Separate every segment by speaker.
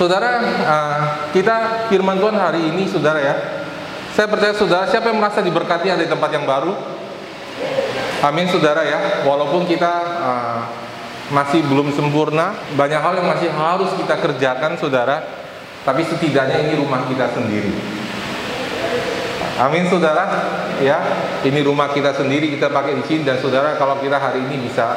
Speaker 1: Saudara, uh, kita firman Tuhan hari ini, saudara ya. Saya percaya saudara, siapa yang merasa diberkati ada di tempat yang baru? Amin, saudara ya. Walaupun kita uh, masih belum sempurna, banyak hal yang masih harus kita kerjakan, saudara. Tapi setidaknya ini rumah kita sendiri. Amin, saudara. Ya, ini rumah kita sendiri, kita pakai di sini dan saudara, kalau kita hari ini bisa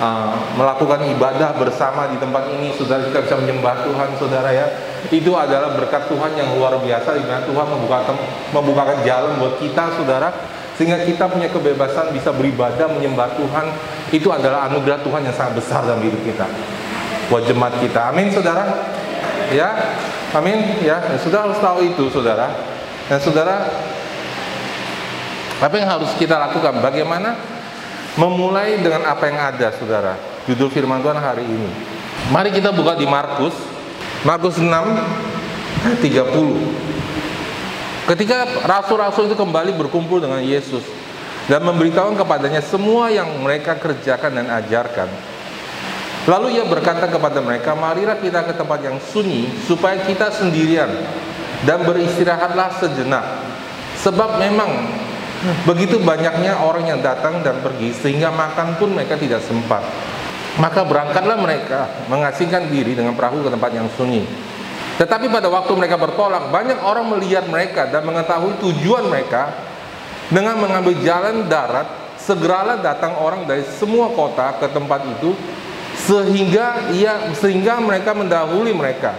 Speaker 1: uh, melakukan ibadah bersama di tempat ini, saudara kita bisa menyembah Tuhan, saudara ya. Itu adalah berkat Tuhan yang luar biasa di Tuhan membukakan membukakan jalan buat kita, saudara, sehingga kita punya kebebasan bisa beribadah menyembah Tuhan. Itu adalah anugerah Tuhan yang sangat besar dalam hidup kita. Buat jemaat kita. Amin, saudara. Ya, amin. Ya, dan saudara harus tahu itu, saudara. Dan saudara, apa yang harus kita lakukan? Bagaimana memulai dengan apa yang ada, saudara. Judul firman Tuhan hari ini. Mari kita buka di Markus, Markus 6 30. Ketika rasul-rasul itu kembali berkumpul dengan Yesus dan memberitahu kepadanya semua yang mereka kerjakan dan ajarkan. Lalu ia berkata kepada mereka, "Marilah kita ke tempat yang sunyi supaya kita sendirian dan beristirahatlah sejenak. Sebab memang Begitu banyaknya orang yang datang dan pergi sehingga makan pun mereka tidak sempat. Maka berangkatlah mereka mengasingkan diri dengan perahu ke tempat yang sunyi. Tetapi pada waktu mereka bertolak, banyak orang melihat mereka dan mengetahui tujuan mereka dengan mengambil jalan darat. Segeralah datang orang dari semua kota ke tempat itu sehingga ia sehingga mereka mendahului mereka.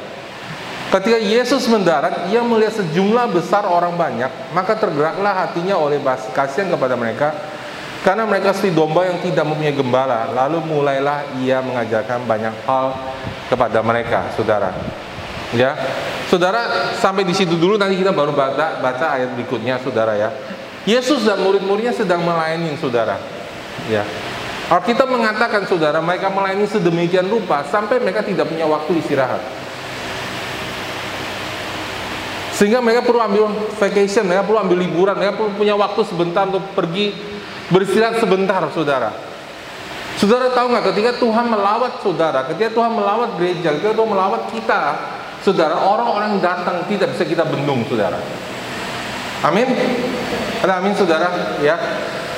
Speaker 1: Ketika Yesus mendarat, ia melihat sejumlah besar orang banyak, maka tergeraklah hatinya oleh kasihan kepada mereka, karena mereka seperti domba yang tidak mempunyai gembala. Lalu mulailah ia mengajarkan banyak hal kepada mereka, saudara. Ya, saudara sampai di situ dulu nanti kita baru baca baca ayat berikutnya, saudara ya. Yesus dan murid-muridnya sedang melayani, saudara. Ya, Alkitab mengatakan, saudara, mereka melayani sedemikian rupa sampai mereka tidak punya waktu istirahat. Sehingga mereka perlu ambil vacation, mereka perlu ambil liburan, mereka perlu punya waktu sebentar untuk pergi beristirahat sebentar, saudara. Saudara tahu nggak ketika Tuhan melawat saudara, ketika Tuhan melawat gereja, ketika Tuhan melawat kita, saudara, orang-orang datang tidak bisa kita bendung, saudara. Amin. Ada amin, saudara. Ya.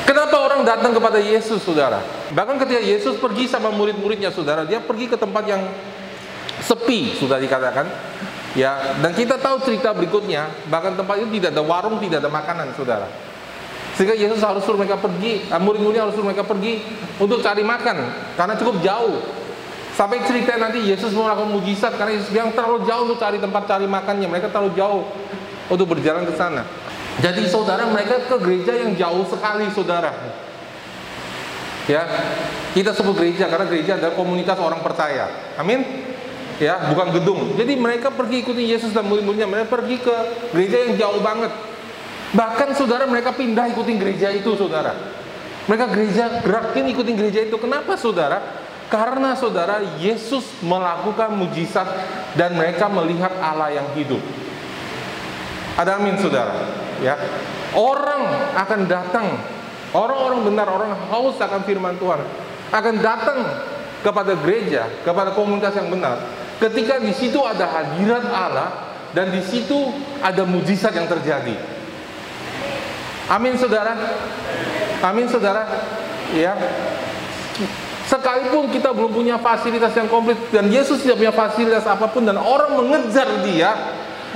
Speaker 1: Kenapa orang datang kepada Yesus, saudara? Bahkan ketika Yesus pergi sama murid-muridnya, saudara, dia pergi ke tempat yang sepi, sudah dikatakan. Ya, dan kita tahu cerita berikutnya, bahkan tempat itu tidak ada warung, tidak ada makanan, saudara. Sehingga Yesus harus suruh mereka pergi, ah, murid-muridnya harus suruh mereka pergi untuk cari makan, karena cukup jauh. Sampai cerita nanti Yesus melakukan mujizat karena Yesus bilang terlalu jauh untuk cari tempat cari makannya, mereka terlalu jauh untuk berjalan ke sana. Jadi saudara mereka ke gereja yang jauh sekali, saudara. Ya, kita sebut gereja karena gereja adalah komunitas orang percaya. Amin ya bukan gedung. Jadi mereka pergi ikuti Yesus dan murid-muridnya. Mereka pergi ke gereja yang jauh banget. Bahkan saudara mereka pindah ikutin gereja itu saudara. Mereka gereja gerakin ikutin gereja itu. Kenapa saudara? Karena saudara Yesus melakukan mujizat dan mereka melihat Allah yang hidup. Ada amin saudara? Ya. Orang akan datang. Orang-orang benar orang haus akan firman Tuhan. Akan datang kepada gereja kepada komunitas yang benar ketika di situ ada hadirat Allah dan di situ ada mujizat yang terjadi. Amin saudara. Amin saudara. Ya. Sekalipun kita belum punya fasilitas yang komplit dan Yesus tidak punya fasilitas apa pun dan orang mengejar dia,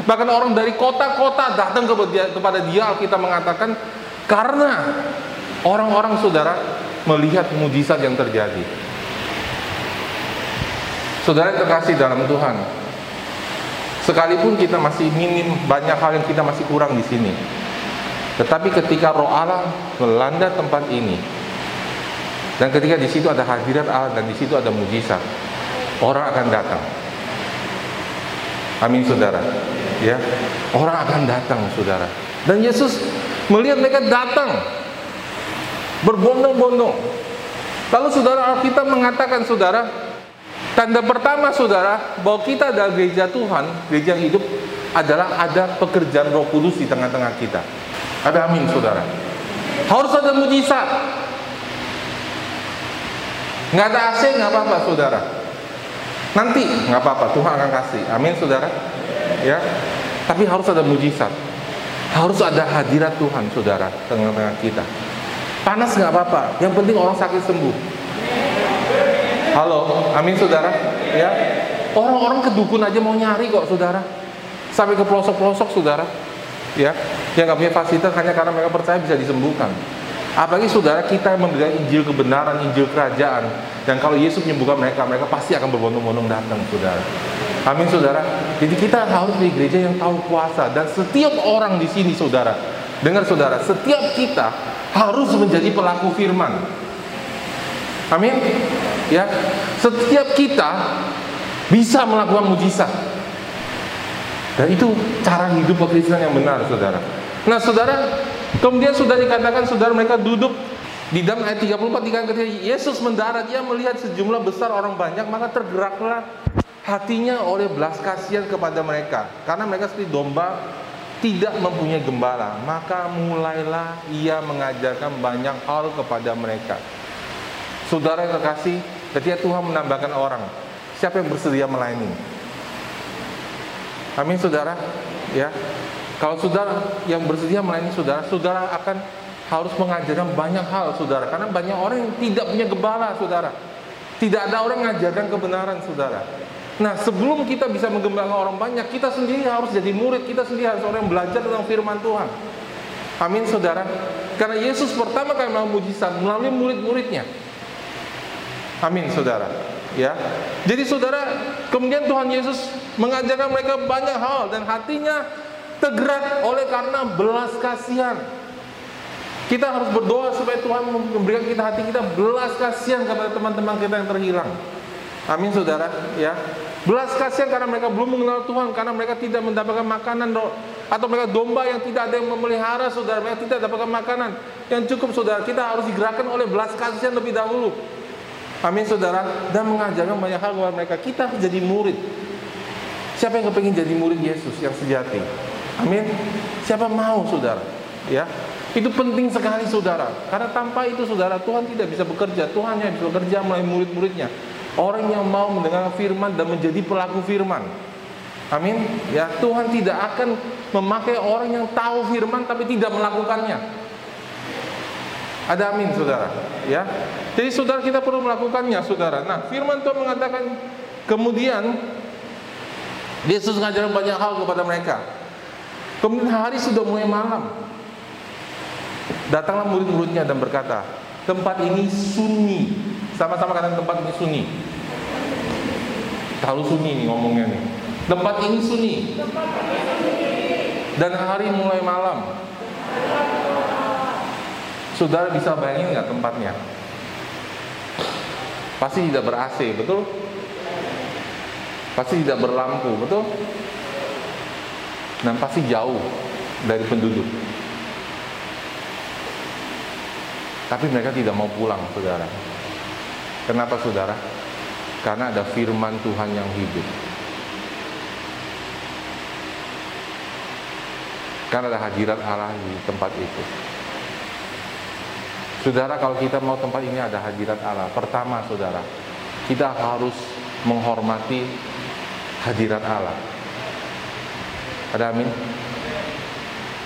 Speaker 1: bahkan orang dari kota-kota datang kepada dia, kita mengatakan karena orang-orang saudara melihat mujizat yang terjadi. Saudara yang terkasih dalam Tuhan, sekalipun kita masih minim banyak hal yang kita masih kurang di sini. Tetapi ketika Roh Allah melanda tempat ini, dan ketika di situ ada hadirat Allah dan di situ ada mujizat, orang akan datang. Amin, saudara. Ya, orang akan datang, saudara. Dan Yesus melihat mereka datang berbondong-bondong. Lalu saudara Alkitab mengatakan, saudara, Tanda pertama saudara bahwa kita adalah gereja Tuhan, gereja hidup adalah ada pekerjaan Roh Kudus di tengah-tengah kita. Ada amin saudara. Harus ada mujizat. Nggak ada AC nggak apa-apa saudara. Nanti nggak apa-apa, Tuhan akan kasih. Amin, saudara. Ya, tapi harus ada mujizat. Harus ada hadirat Tuhan, saudara, tengah-tengah kita. Panas nggak apa-apa, yang penting orang sakit sembuh. Halo, amin saudara. Ya, orang-orang ke dukun aja mau nyari kok, saudara. Sampai ke pelosok-pelosok, saudara. Ya, yang nggak punya fasilitas hanya karena mereka percaya bisa disembuhkan. Apalagi saudara kita yang memberikan Injil kebenaran, Injil kerajaan. Dan kalau Yesus menyembuhkan mereka, mereka pasti akan berbondong-bondong datang, saudara. Amin, saudara. Jadi kita harus di gereja yang tahu kuasa. Dan setiap orang di sini, saudara, dengar saudara, setiap kita harus menjadi pelaku firman. Amin. Ya, setiap kita bisa melakukan mujizat. Dan itu cara hidup Kristen yang benar, saudara. Nah, saudara, Kemudian sudah dikatakan saudara mereka duduk di dalam ayat 34 dikatakan ketika Yesus mendarat ia melihat sejumlah besar orang banyak maka tergeraklah hatinya oleh belas kasihan kepada mereka karena mereka seperti domba tidak mempunyai gembala maka mulailah ia mengajarkan banyak hal kepada mereka saudara yang kekasih ketika Tuhan menambahkan orang siapa yang bersedia melayani amin saudara ya kalau saudara yang bersedia melayani saudara, saudara akan harus mengajarkan banyak hal saudara. Karena banyak orang yang tidak punya gembala saudara. Tidak ada orang mengajarkan kebenaran saudara. Nah sebelum kita bisa menggembalakan orang banyak, kita sendiri harus jadi murid, kita sendiri harus orang yang belajar tentang firman Tuhan. Amin saudara. Karena Yesus pertama kali melakukan mujizat melalui murid-muridnya. Amin saudara. Ya. Jadi saudara, kemudian Tuhan Yesus mengajarkan mereka banyak hal dan hatinya tergerak oleh karena belas kasihan. Kita harus berdoa supaya Tuhan memberikan kita hati kita belas kasihan kepada teman-teman kita yang terhilang. Amin saudara, ya. Belas kasihan karena mereka belum mengenal Tuhan, karena mereka tidak mendapatkan makanan atau mereka domba yang tidak ada yang memelihara saudara, mereka tidak mendapatkan makanan yang cukup saudara. Kita harus digerakkan oleh belas kasihan lebih dahulu. Amin saudara, dan mengajarkan banyak hal kepada mereka. Kita jadi murid. Siapa yang kepingin jadi murid Yesus yang sejati? Amin. Siapa mau saudara? Ya. Itu penting sekali saudara. Karena tanpa itu saudara Tuhan tidak bisa bekerja. Tuhan yang bekerja melalui murid-muridnya. Orang yang mau mendengar firman dan menjadi pelaku firman. Amin. Ya, Tuhan tidak akan memakai orang yang tahu firman tapi tidak melakukannya. Ada amin, saudara. Ya. Jadi saudara kita perlu melakukannya, saudara. Nah, firman Tuhan mengatakan kemudian Yesus mengajarkan banyak hal kepada mereka. Kemudian hari sudah mulai malam. Datanglah murid-muridnya dan berkata, tempat ini sunyi. Sama-sama kata tempat ini sunyi. Terlalu sunyi nih ngomongnya nih. Tempat ini sunyi. Dan hari mulai malam. Saudara bisa bayangin nggak tempatnya? Pasti tidak ber AC, betul? Pasti tidak berlampu, betul? dan pasti jauh dari penduduk. Tapi mereka tidak mau pulang, saudara. Kenapa, saudara? Karena ada firman Tuhan yang hidup. Karena ada hadirat Allah di tempat itu. Saudara, kalau kita mau tempat ini ada hadirat Allah, pertama, saudara, kita harus menghormati hadirat Allah. Ada amin?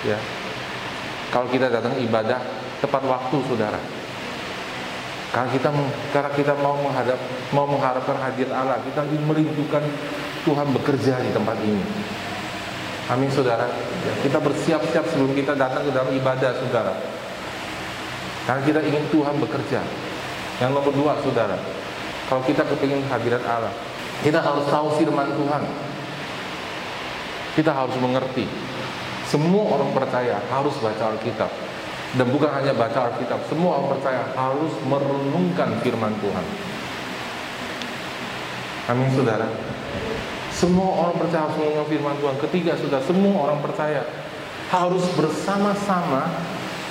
Speaker 1: Ya. Kalau kita datang ibadah tepat waktu, saudara. Karena kita karena kita mau menghadap mau mengharapkan hadir Allah, kita merindukan Tuhan bekerja di tempat ini. Amin, saudara. Ya, kita bersiap-siap sebelum kita datang ke dalam ibadah, saudara. Karena kita ingin Tuhan bekerja. Yang nomor dua, saudara. Kalau kita kepingin hadirat Allah, kita harus tahu firman Tuhan. Kita harus mengerti. Semua orang percaya harus baca Alkitab. Dan bukan hanya baca Alkitab, semua orang percaya harus merenungkan firman Tuhan. Amin saudara. Semua orang percaya harus merenungkan firman Tuhan. Ketiga sudah semua orang percaya harus bersama-sama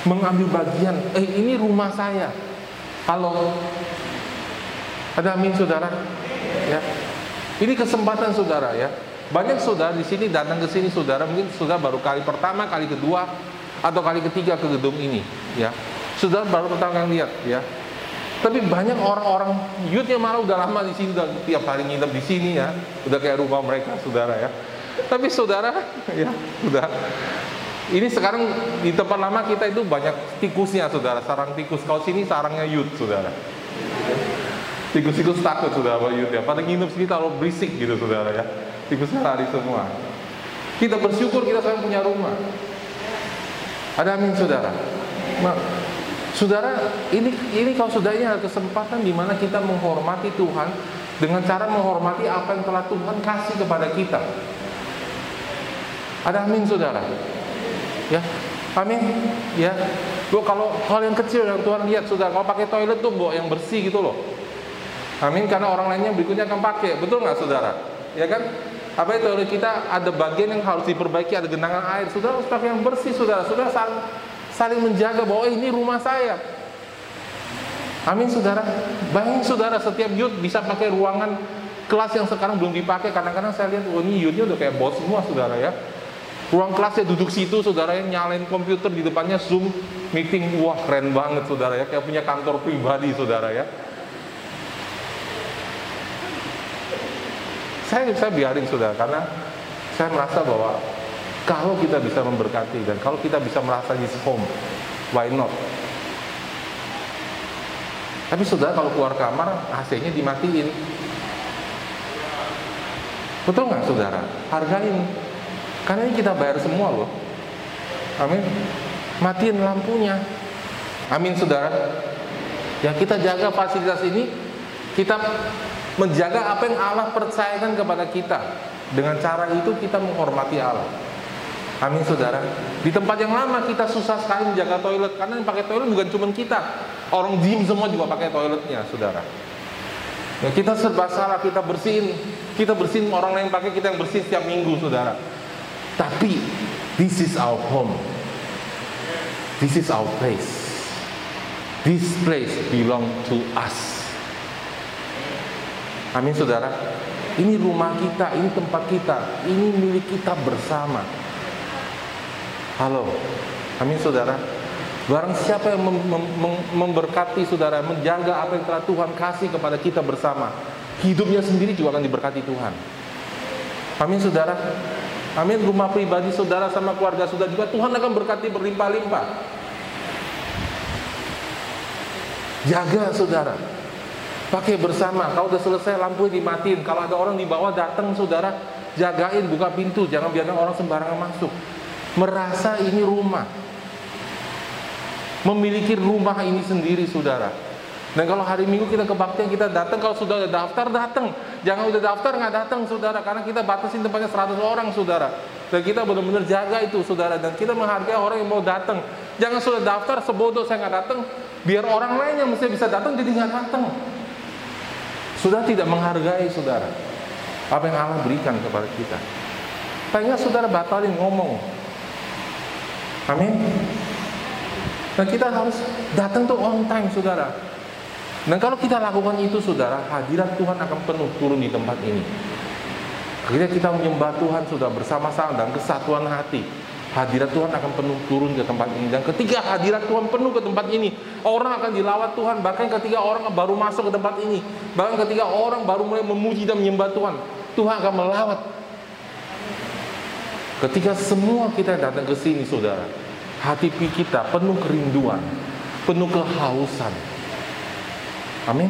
Speaker 1: mengambil bagian. Eh ini rumah saya. Halo. Ada amin saudara? Ya. Ini kesempatan saudara ya banyak saudara di sini datang ke sini saudara mungkin sudah baru kali pertama, kali kedua atau kali ketiga ke gedung ini, ya. Saudara baru pertama kali lihat, ya. Tapi banyak orang-orang youth yang malah udah lama di sini, udah tiap hari nginep di sini ya, udah kayak rumah mereka, saudara ya. Tapi saudara, ya sudah. Ini sekarang di tempat lama kita itu banyak tikusnya, saudara. Sarang tikus. Kalau sini sarangnya youth, saudara. Tikus-tikus takut, saudara, sama youth ya. Pada nginep sini taruh berisik gitu, saudara ya. Tikusnya lari semua. Kita bersyukur kita sekarang punya rumah. Ada amin, saudara. Nah, Saudara, ini ini kalau ini ada kesempatan di mana kita menghormati Tuhan dengan cara menghormati apa yang telah Tuhan kasih kepada kita. Ada amin saudara? Ya, amin. Ya, bu kalau hal yang kecil yang Tuhan lihat saudara, kalau pakai toilet tuh bu yang bersih gitu loh. Amin, karena orang lainnya berikutnya akan pakai, betul nggak saudara? Ya kan? Apa itu toilet kita ada bagian yang harus diperbaiki, ada genangan air. Saudara harus pakai yang bersih, saudara. Saudara saling saling menjaga bahwa oh, ini rumah saya. Amin saudara. Bayangin saudara setiap youth bisa pakai ruangan kelas yang sekarang belum dipakai. Kadang-kadang saya lihat oh ini youthnya udah kayak bos semua saudara ya. Ruang kelasnya duduk situ saudara yang nyalain komputer di depannya Zoom meeting. Wah keren banget saudara ya. Kayak punya kantor pribadi saudara ya. Saya, saya biarin saudara karena saya merasa bahwa kalau kita bisa memberkati dan kalau kita bisa merasa his home, why not? Tapi sudah kalau keluar kamar AC-nya dimatiin. Betul nggak saudara? Hargain. Karena ini kita bayar semua loh. Amin. Matiin lampunya. Amin saudara. Ya kita jaga fasilitas ini. Kita menjaga apa yang Allah percayakan kepada kita. Dengan cara itu kita menghormati Allah. Amin saudara. Di tempat yang lama kita susah sekali menjaga toilet karena yang pakai toilet bukan cuma kita. Orang gym semua juga pakai toiletnya, saudara. Ya, kita serba salah, kita bersihin, kita bersihin orang lain pakai kita yang bersih setiap minggu, saudara. Tapi this is our home. This is our place. This place belong to us. Amin saudara. Ini rumah kita, ini tempat kita, ini milik kita bersama. Halo, amin saudara. Barang siapa yang mem mem mem memberkati saudara, menjaga apa yang telah Tuhan kasih kepada kita bersama, hidupnya sendiri juga akan diberkati Tuhan. Amin saudara. Amin rumah pribadi saudara sama keluarga saudara juga Tuhan akan berkati berlimpah-limpah. Jaga saudara. Pakai bersama. Kalau udah selesai lampu dimatiin. Kalau ada orang di bawah datang saudara, jagain buka pintu, jangan biarkan orang sembarangan masuk merasa ini rumah memiliki rumah ini sendiri saudara dan kalau hari minggu kita kebaktian kita datang. Kalau sudah ada daftar datang. Jangan udah daftar nggak datang saudara. Karena kita batasin tempatnya 100 orang saudara. Dan kita benar-benar jaga itu saudara. Dan kita menghargai orang yang mau datang. Jangan sudah daftar sebodoh saya nggak datang. Biar orang lain yang mesti bisa datang jadi nggak datang. Sudah tidak menghargai saudara apa yang Allah berikan kepada kita. Pengen saudara batalin ngomong. Amin. Dan kita harus datang tuh on time, saudara. Dan kalau kita lakukan itu, saudara, hadirat Tuhan akan penuh turun di tempat ini. Ketika kita menyembah Tuhan sudah bersama-sama dan kesatuan hati, hadirat Tuhan akan penuh turun ke tempat ini. Dan ketika hadirat Tuhan penuh ke tempat ini, orang akan dilawat Tuhan. Bahkan ketika orang baru masuk ke tempat ini, bahkan ketika orang baru mulai memuji dan menyembah Tuhan, Tuhan akan melawat Ketika semua kita datang ke sini saudara, hati kita penuh kerinduan, penuh kehausan. Amin.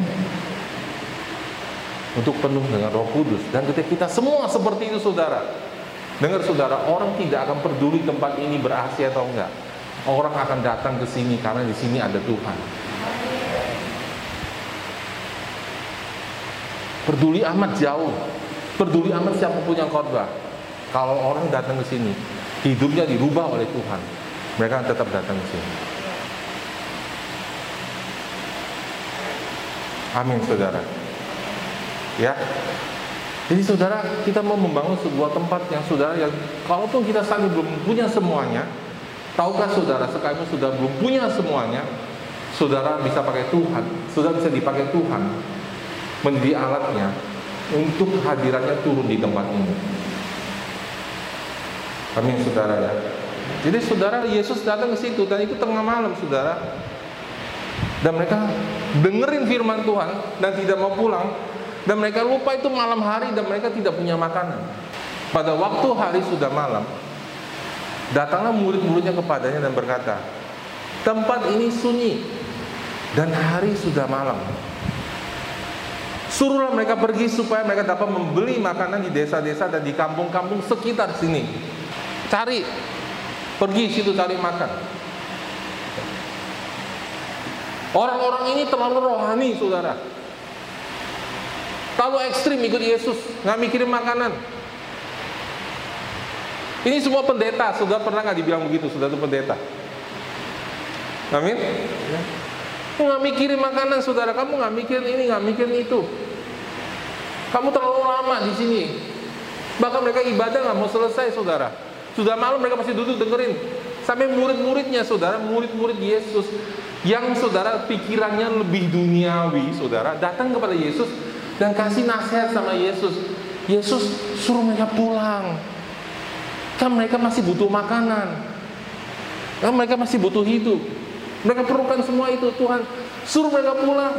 Speaker 1: Untuk penuh dengan roh kudus. Dan ketika kita semua seperti itu saudara. Dengar saudara, orang tidak akan peduli tempat ini berasi atau enggak. Orang akan datang ke sini karena di sini ada Tuhan. Peduli amat jauh. Peduli amat siapa punya khotbah. Kalau orang datang ke sini, hidupnya dirubah oleh Tuhan, mereka tetap datang ke sini. Amin, saudara. Ya, jadi saudara, kita mau membangun sebuah tempat yang saudara yang kalaupun kita saling belum punya semuanya, tahukah saudara sekarang sudah belum punya semuanya, saudara bisa pakai Tuhan, sudah bisa dipakai Tuhan menjadi alatnya untuk hadirannya turun di tempat ini. Amin saudara ya. Jadi saudara Yesus datang ke situ dan itu tengah malam saudara. Dan mereka dengerin firman Tuhan dan tidak mau pulang dan mereka lupa itu malam hari dan mereka tidak punya makanan. Pada waktu hari sudah malam, datanglah murid-muridnya kepadanya dan berkata, "Tempat ini sunyi dan hari sudah malam. Suruhlah mereka pergi supaya mereka dapat membeli makanan di desa-desa dan di kampung-kampung sekitar sini. Cari, pergi situ cari makan." Orang-orang ini terlalu rohani, saudara. Terlalu ekstrim ikut Yesus, nggak mikirin makanan. Ini semua pendeta, sudah pernah nggak dibilang begitu? Sudah itu pendeta. Amin. Nggak mikirin makanan, saudara. Kamu nggak mikirin ini, nggak mikirin itu. Kamu terlalu lama di sini. Bahkan mereka ibadah nggak mau selesai, saudara. Sudah malam mereka masih duduk dengerin. Sampai murid-muridnya, saudara, murid-murid Yesus yang saudara pikirannya lebih duniawi, saudara, datang kepada Yesus dan kasih nasihat sama Yesus. Yesus suruh mereka pulang. Kan mereka masih butuh makanan. Kan mereka masih butuh hidup. Mereka perlukan semua itu, Tuhan. Suruh mereka pulang.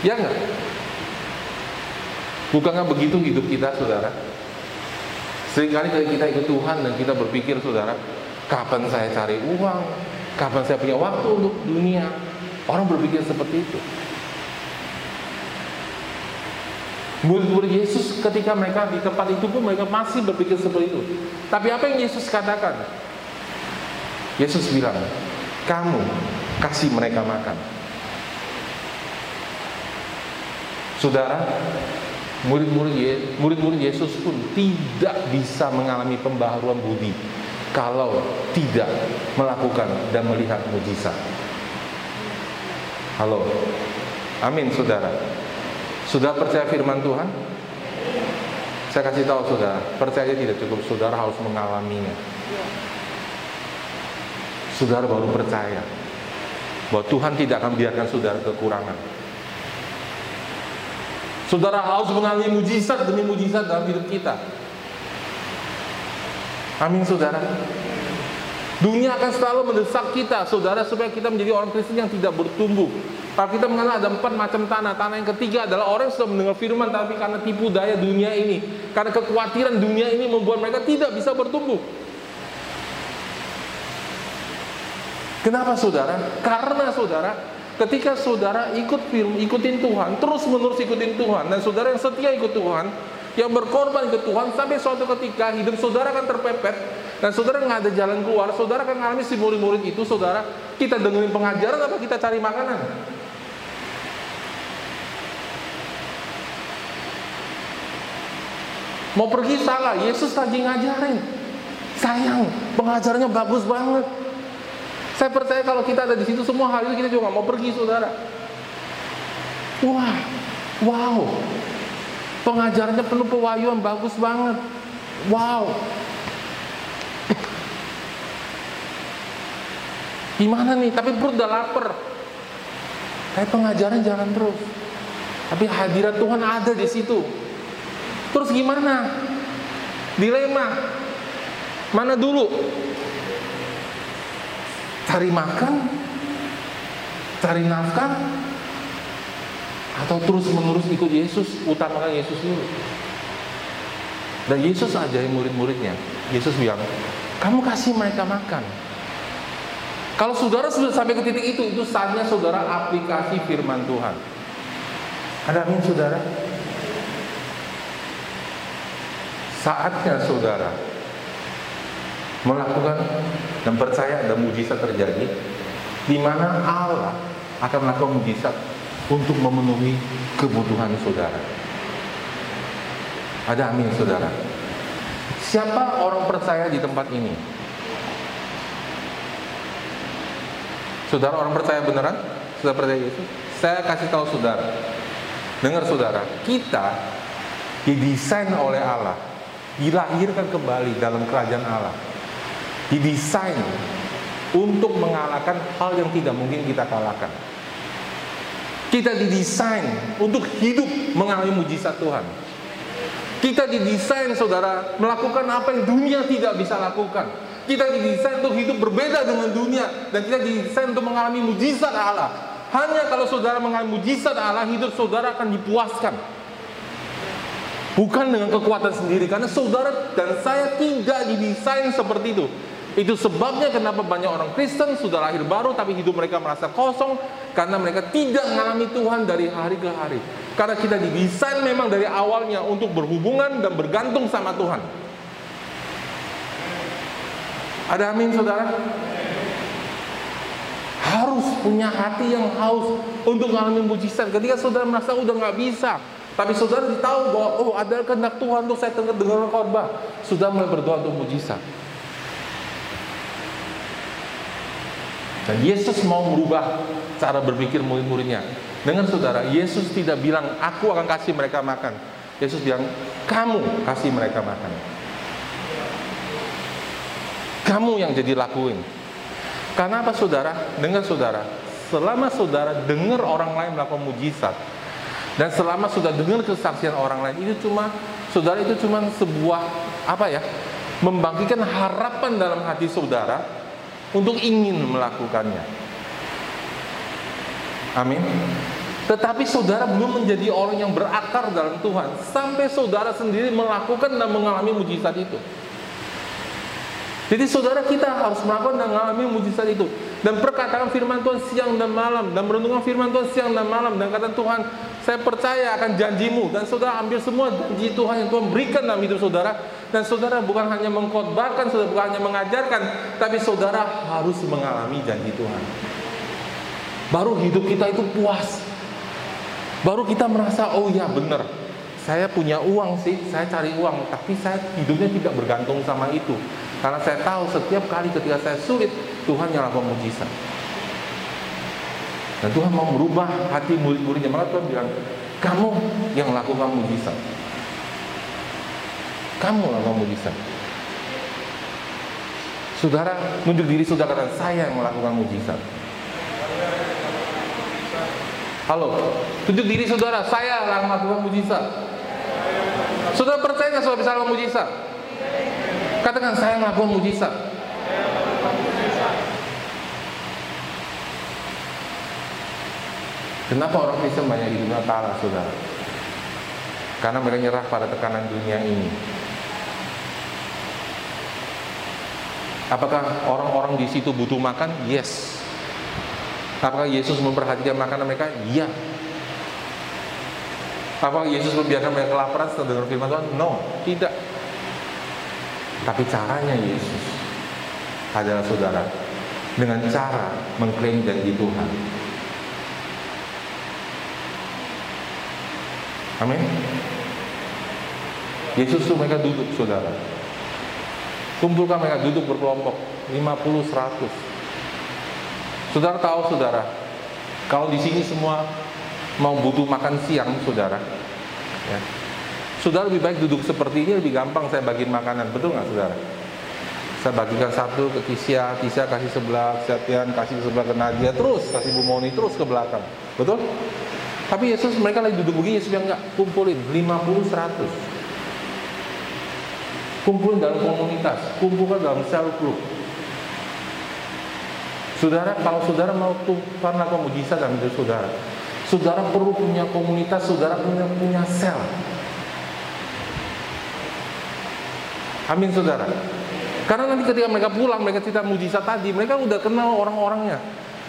Speaker 1: Ya enggak? Bukankah begitu hidup kita, saudara? Seringkali kita ikut Tuhan dan kita berpikir, saudara, Kapan saya cari uang? Kapan saya punya waktu untuk dunia? Orang berpikir seperti itu. Murid-murid Yesus ketika mereka di tempat itu pun mereka masih berpikir seperti itu. Tapi apa yang Yesus katakan? Yesus bilang, kamu kasih mereka makan. Saudara, murid-murid Yesus pun tidak bisa mengalami pembaharuan budi kalau tidak melakukan dan melihat mujizat. Halo. Amin, Saudara. Sudah percaya firman Tuhan? Saya kasih tahu Saudara, percaya tidak cukup, Saudara harus mengalaminya. Saudara baru percaya bahwa Tuhan tidak akan biarkan saudara kekurangan. Saudara harus mengalami mujizat demi mujizat dalam hidup kita. Amin saudara. Dunia akan selalu mendesak kita, saudara, supaya kita menjadi orang Kristen yang tidak bertumbuh. Kalau kita mengenal ada empat macam tanah. Tanah yang ketiga adalah orang yang sudah mendengar firman, tapi karena tipu daya dunia ini, karena kekhawatiran dunia ini membuat mereka tidak bisa bertumbuh. Kenapa saudara? Karena saudara, ketika saudara ikut film, ikutin Tuhan, terus menerus ikutin Tuhan, dan saudara yang setia ikut Tuhan, yang berkorban ke Tuhan sampai suatu ketika hidup saudara akan terpepet dan saudara nggak ada jalan keluar, saudara akan mengalami si murid-murid itu, saudara kita dengerin pengajaran apa kita cari makanan? Mau pergi salah, Yesus lagi ngajarin. Sayang, pengajarannya bagus banget. Saya percaya kalau kita ada di situ semua hal itu kita juga mau pergi, saudara. Wah, wow, Pengajarannya penuh pewayuan, bagus banget. Wow. Gimana nih? Tapi perut udah lapar. Tapi pengajaran jalan terus. Tapi hadirat Tuhan ada di situ. Terus gimana? Dilema. Mana dulu? Cari makan? Cari nafkah? atau terus menerus ikut Yesus utamakan Yesus dulu dan Yesus ajarin murid-muridnya Yesus bilang kamu kasih mereka makan kalau saudara sudah sampai ke titik itu itu saatnya saudara aplikasi firman Tuhan ada amin saudara saatnya saudara melakukan dan percaya dan mujizat terjadi di mana Allah akan melakukan mujizat untuk memenuhi kebutuhan saudara. Ada amin saudara. Siapa orang percaya di tempat ini? Saudara orang percaya beneran? Sudah percaya Yesus? Saya kasih tahu saudara. Dengar saudara, kita didesain oleh Allah, dilahirkan kembali dalam kerajaan Allah. Didesain untuk mengalahkan hal yang tidak mungkin kita kalahkan. Kita didesain untuk hidup mengalami mujizat Tuhan. Kita didesain saudara melakukan apa yang dunia tidak bisa lakukan. Kita didesain untuk hidup berbeda dengan dunia dan kita didesain untuk mengalami mujizat Allah. Hanya kalau saudara mengalami mujizat Allah, hidup saudara akan dipuaskan. Bukan dengan kekuatan sendiri, karena saudara dan saya tidak didesain seperti itu. Itu sebabnya kenapa banyak orang Kristen sudah lahir baru tapi hidup mereka merasa kosong karena mereka tidak mengalami Tuhan dari hari ke hari. Karena kita didesain memang dari awalnya untuk berhubungan dan bergantung sama Tuhan. Ada amin saudara? Harus punya hati yang haus untuk mengalami mujizat. Ketika saudara merasa udah nggak bisa, tapi saudara tahu bahwa oh ada kehendak Tuhan untuk saya dengar khotbah, sudah mulai berdoa untuk mujizat. Dan Yesus mau merubah cara berpikir murid-muridnya. Dengan saudara, Yesus tidak bilang, aku akan kasih mereka makan. Yesus bilang, kamu kasih mereka makan. Kamu yang jadi lakuin. Karena apa saudara? Dengan saudara, selama saudara dengar orang lain melakukan mujizat, dan selama sudah dengar kesaksian orang lain, itu cuma, saudara itu cuma sebuah, apa ya, membangkitkan harapan dalam hati saudara, untuk ingin melakukannya. Amin. Tetapi saudara belum menjadi orang yang berakar dalam Tuhan sampai saudara sendiri melakukan dan mengalami mujizat itu. Jadi saudara kita harus melakukan dan mengalami mujizat itu dan perkataan firman Tuhan siang dan malam dan merenungkan firman Tuhan siang dan malam dan kata Tuhan saya percaya akan janjimu dan saudara ambil semua janji Tuhan yang Tuhan berikan dalam hidup saudara dan saudara bukan hanya mengkhotbahkan, saudara bukan hanya mengajarkan, tapi saudara harus mengalami janji Tuhan. Baru hidup kita itu puas. Baru kita merasa, oh ya benar, saya punya uang sih, saya cari uang, tapi saya hidupnya tidak bergantung sama itu. Karena saya tahu setiap kali ketika saya sulit, Tuhan yang lakukan mujizat. Dan Tuhan mau merubah hati murid-muridnya. Malah Tuhan bilang, kamu yang lakukan mujizat. Kamu lah kamu bisa. Saudara, nunjuk diri saudara kata saya yang melakukan mujizat. Halo, tunjuk diri saudara, saya yang melakukan mujizat. Saudara percaya nggak saudara bisa melakukan mujizat? Katakan saya melakukan mujizat. Kenapa orang Kristen banyak hidupnya kalah, saudara? Karena mereka nyerah pada tekanan dunia ini. Apakah orang-orang di situ butuh makan? Yes. Apakah Yesus memperhatikan makanan mereka? Iya. Apakah Yesus membiarkan mereka kelaparan setelah dengar firman Tuhan? No, tidak. Tapi caranya Yesus adalah saudara dengan cara mengklaim janji Tuhan. Amin. Yesus itu mereka duduk saudara Kumpulkan mereka duduk berkelompok 50 100. Saudara tahu saudara, kalau di sini semua mau butuh makan siang saudara, ya, saudara lebih baik duduk seperti ini lebih gampang saya bagiin makanan, betul nggak saudara? Saya bagikan satu ke Tisha, Tisha kasih sebelah, Setian kasih sebelah ke Nadia, terus kasih Bu Moni terus ke belakang, betul? Tapi Yesus mereka lagi duduk begini, Yesus bilang nggak kumpulin 50 100 kumpul dalam komunitas, kumpulkan dalam sel group. Saudara, kalau saudara mau Tuhan lakukan mujizat dalam hidup saudara, saudara perlu punya komunitas, saudara punya punya sel. Amin saudara. Karena nanti ketika mereka pulang, mereka cerita mujizat tadi, mereka udah kenal orang-orangnya.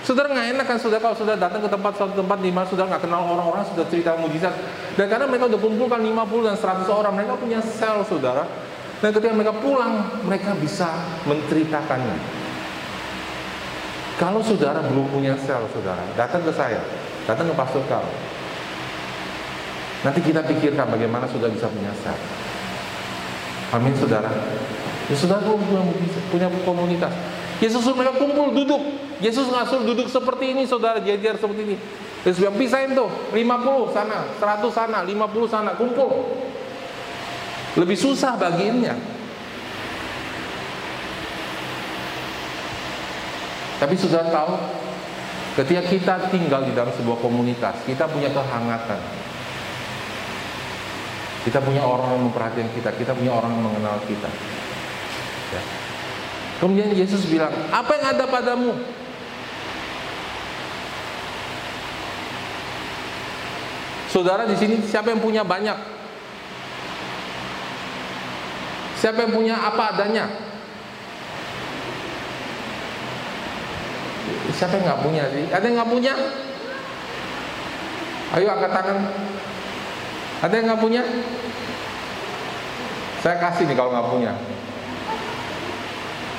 Speaker 1: Saudara nggak enak kan saudara kalau sudah datang ke tempat suatu tempat di mana saudara nggak kenal orang-orang, sudah cerita mujizat. Dan karena mereka udah kumpulkan 50 dan 100 orang, mereka punya sel saudara. Dan ketika mereka pulang, mereka bisa menceritakannya. Kalau saudara belum punya sel, saudara, datang ke saya, datang ke Pastor Karl. Nanti kita pikirkan bagaimana sudah bisa punya sel. Amin, saudara. Ya, saudara punya, komunitas. Yesus suruh mereka kumpul, duduk. Yesus nggak suruh duduk seperti ini, saudara, jajar seperti ini. Yesus bilang, pisahin tuh, 50 sana, 100 sana, 50 sana, kumpul. Lebih susah bagiannya. Tapi sudah tahu, ketika kita tinggal di dalam sebuah komunitas, kita punya kehangatan. Kita punya orang yang memperhatikan kita, kita punya orang yang mengenal kita. Ya. Kemudian Yesus bilang, "Apa yang ada padamu?" Saudara di sini siapa yang punya banyak? Siapa yang punya apa adanya? Siapa yang nggak punya sih? Ada yang nggak punya? Ayo angkat tangan. Ada yang nggak punya? Saya kasih nih kalau nggak punya.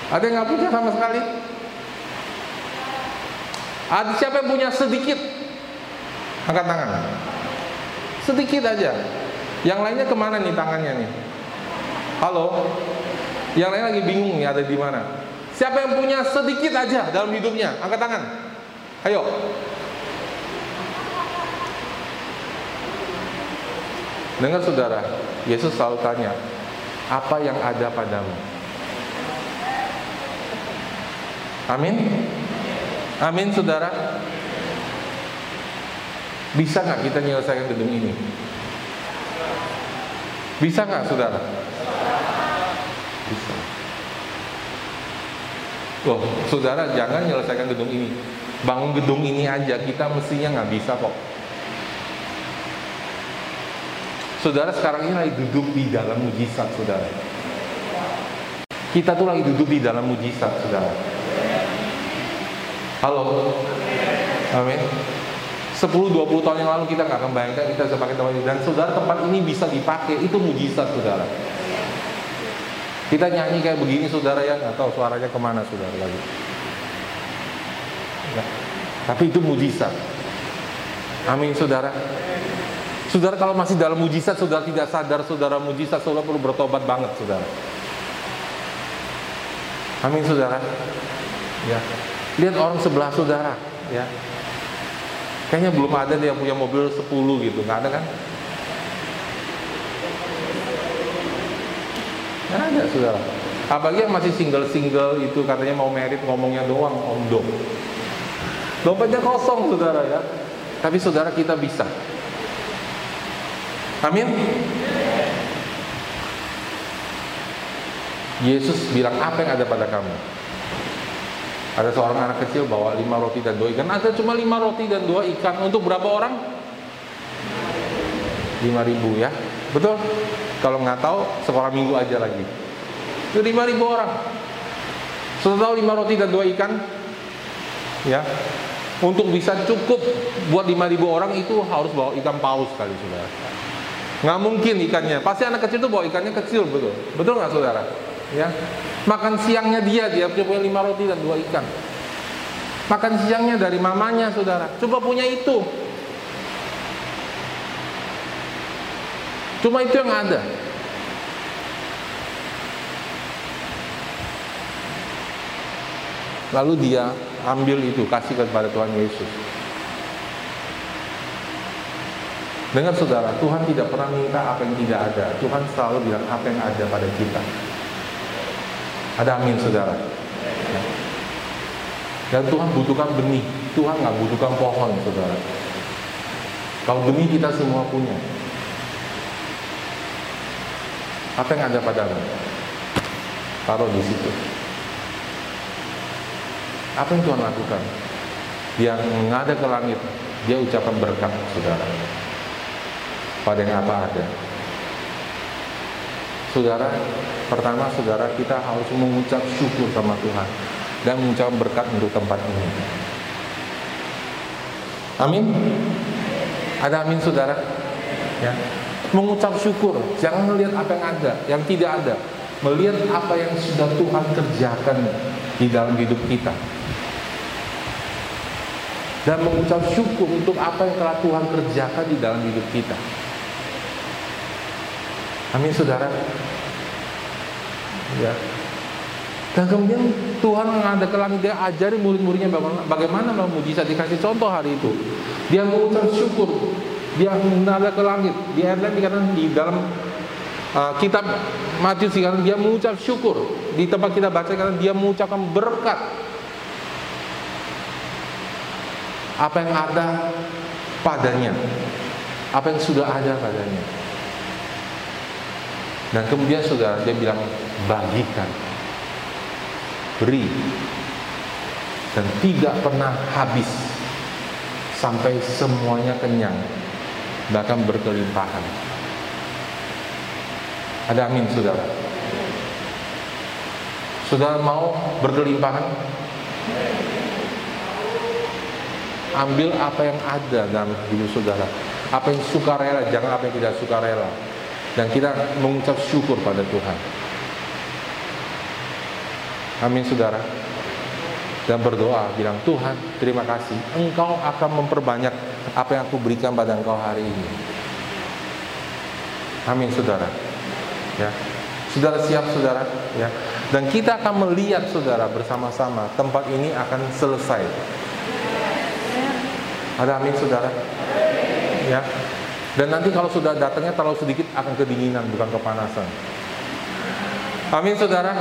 Speaker 1: Ada yang nggak punya sama sekali? Ada siapa yang punya sedikit? Angkat tangan. Sedikit aja. Yang lainnya ke mana nih tangannya nih? Halo? Yang lain lagi bingung nih ada di mana? Siapa yang punya sedikit aja dalam hidupnya? Angkat tangan. Ayo. Dengar saudara, Yesus selalu tanya, apa yang ada padamu? Amin. Amin saudara. Bisa nggak kita menyelesaikan gedung ini? Bisa nggak saudara? Bisa. Loh, saudara jangan menyelesaikan gedung ini. Bangun gedung ini aja kita mestinya nggak bisa kok. Saudara sekarang ini lagi duduk di dalam mujizat, saudara. Kita tuh lagi duduk di dalam mujizat, saudara. Halo, amin. 10-20 tahun yang lalu kita nggak akan bayangkan kita bisa pakai tempat ini dan saudara tempat ini bisa dipakai itu mujizat saudara kita nyanyi kayak begini saudara ya nggak tahu suaranya ke mana saudara lagi ya. tapi itu mujizat amin saudara saudara kalau masih dalam mujizat saudara tidak sadar saudara mujizat saudara perlu bertobat banget saudara amin saudara ya lihat orang sebelah saudara ya Kayaknya belum ada yang punya mobil 10 gitu, nggak ada kan? Nggak ada, saudara. Apalagi yang masih single-single itu katanya mau merit ngomongnya doang, omdo. Dompetnya kosong, saudara ya. Tapi saudara kita bisa. Amin. Yesus bilang apa yang ada pada kamu? Ada seorang anak kecil bawa lima roti dan dua ikan. Ada cuma lima roti dan dua ikan. Untuk berapa orang? Lima ribu ya. Betul? Kalau nggak tahu, sekolah minggu aja lagi. Itu lima ribu orang. Sudah tahu lima roti dan dua ikan? Ya. Untuk bisa cukup buat lima ribu orang itu harus bawa ikan paus kali saudara. Nggak mungkin ikannya. Pasti anak kecil itu bawa ikannya kecil betul. Betul nggak saudara? Ya. Makan siangnya dia, dia punya lima roti dan dua ikan. Makan siangnya dari mamanya, saudara. Coba punya itu. Cuma itu yang ada. Lalu dia ambil itu, kasih kepada Tuhan Yesus. Dengar saudara, Tuhan tidak pernah minta apa yang tidak ada. Tuhan selalu bilang apa yang ada pada kita. Ada amin saudara. Dan Tuhan butuhkan benih. Tuhan nggak butuhkan pohon saudara. Kalau benih kita semua punya. Apa yang ada padamu? Taruh di situ. Apa yang Tuhan lakukan? Dia mengada ke langit, dia ucapkan berkat, saudara. Pada yang apa ada. Saudara, pertama saudara kita harus mengucap syukur sama Tuhan dan mengucap berkat untuk tempat ini. Amin. Ada amin saudara? Ya. Mengucap syukur, jangan melihat apa yang ada, yang tidak ada. Melihat apa yang sudah Tuhan kerjakan di dalam hidup kita. Dan mengucap syukur untuk apa yang telah Tuhan kerjakan di dalam hidup kita. Amin saudara. Ya. Dan kemudian Tuhan mengada ke langit dia ajari murid-muridnya bagaimana, bagaimana mujizat dikasih contoh hari itu. Dia mengucap syukur, dia mengada ke langit. Di ayat lain dikatakan di dalam uh, kitab Matius dikatakan dia mengucap syukur. Di tempat kita baca dikatakan dia mengucapkan berkat. Apa yang ada padanya, apa yang sudah ada padanya. Dan kemudian saudara dia bilang bagikan. beri. Dan tidak pernah habis. Sampai semuanya kenyang. Bahkan berkelimpahan. Ada amin saudara? Saudara mau berkelimpahan? Ambil apa yang ada dalam hidup saudara. Apa yang suka rela jangan apa yang tidak suka rela dan kita mengucap syukur pada Tuhan. Amin saudara. Dan berdoa bilang Tuhan terima kasih. Engkau akan memperbanyak apa yang aku berikan pada engkau hari ini. Amin saudara. Ya. Saudara siap saudara? Ya. Dan kita akan melihat saudara bersama-sama. Tempat ini akan selesai. Ada amin saudara? Ya dan nanti kalau sudah datangnya terlalu sedikit akan kedinginan bukan kepanasan amin saudara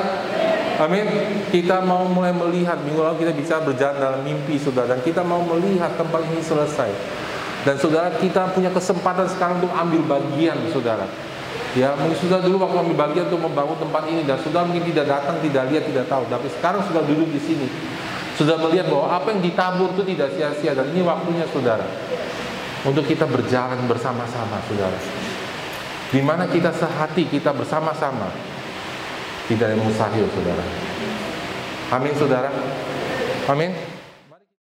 Speaker 1: Amin. Kita mau mulai melihat minggu lalu kita bisa berjalan dalam mimpi saudara dan kita mau melihat tempat ini selesai. Dan saudara kita punya kesempatan sekarang untuk ambil bagian saudara. Ya mungkin sudah dulu waktu ambil bagian untuk membangun tempat ini dan sudah mungkin tidak datang, tidak lihat, tidak tahu. Tapi sekarang sudah duduk di sini, sudah melihat bahwa apa yang ditabur itu tidak sia-sia dan ini waktunya saudara untuk kita berjalan bersama-sama saudara. Di mana kita sehati, kita bersama-sama tidak ada mustahil saudara. Amin saudara. Amin.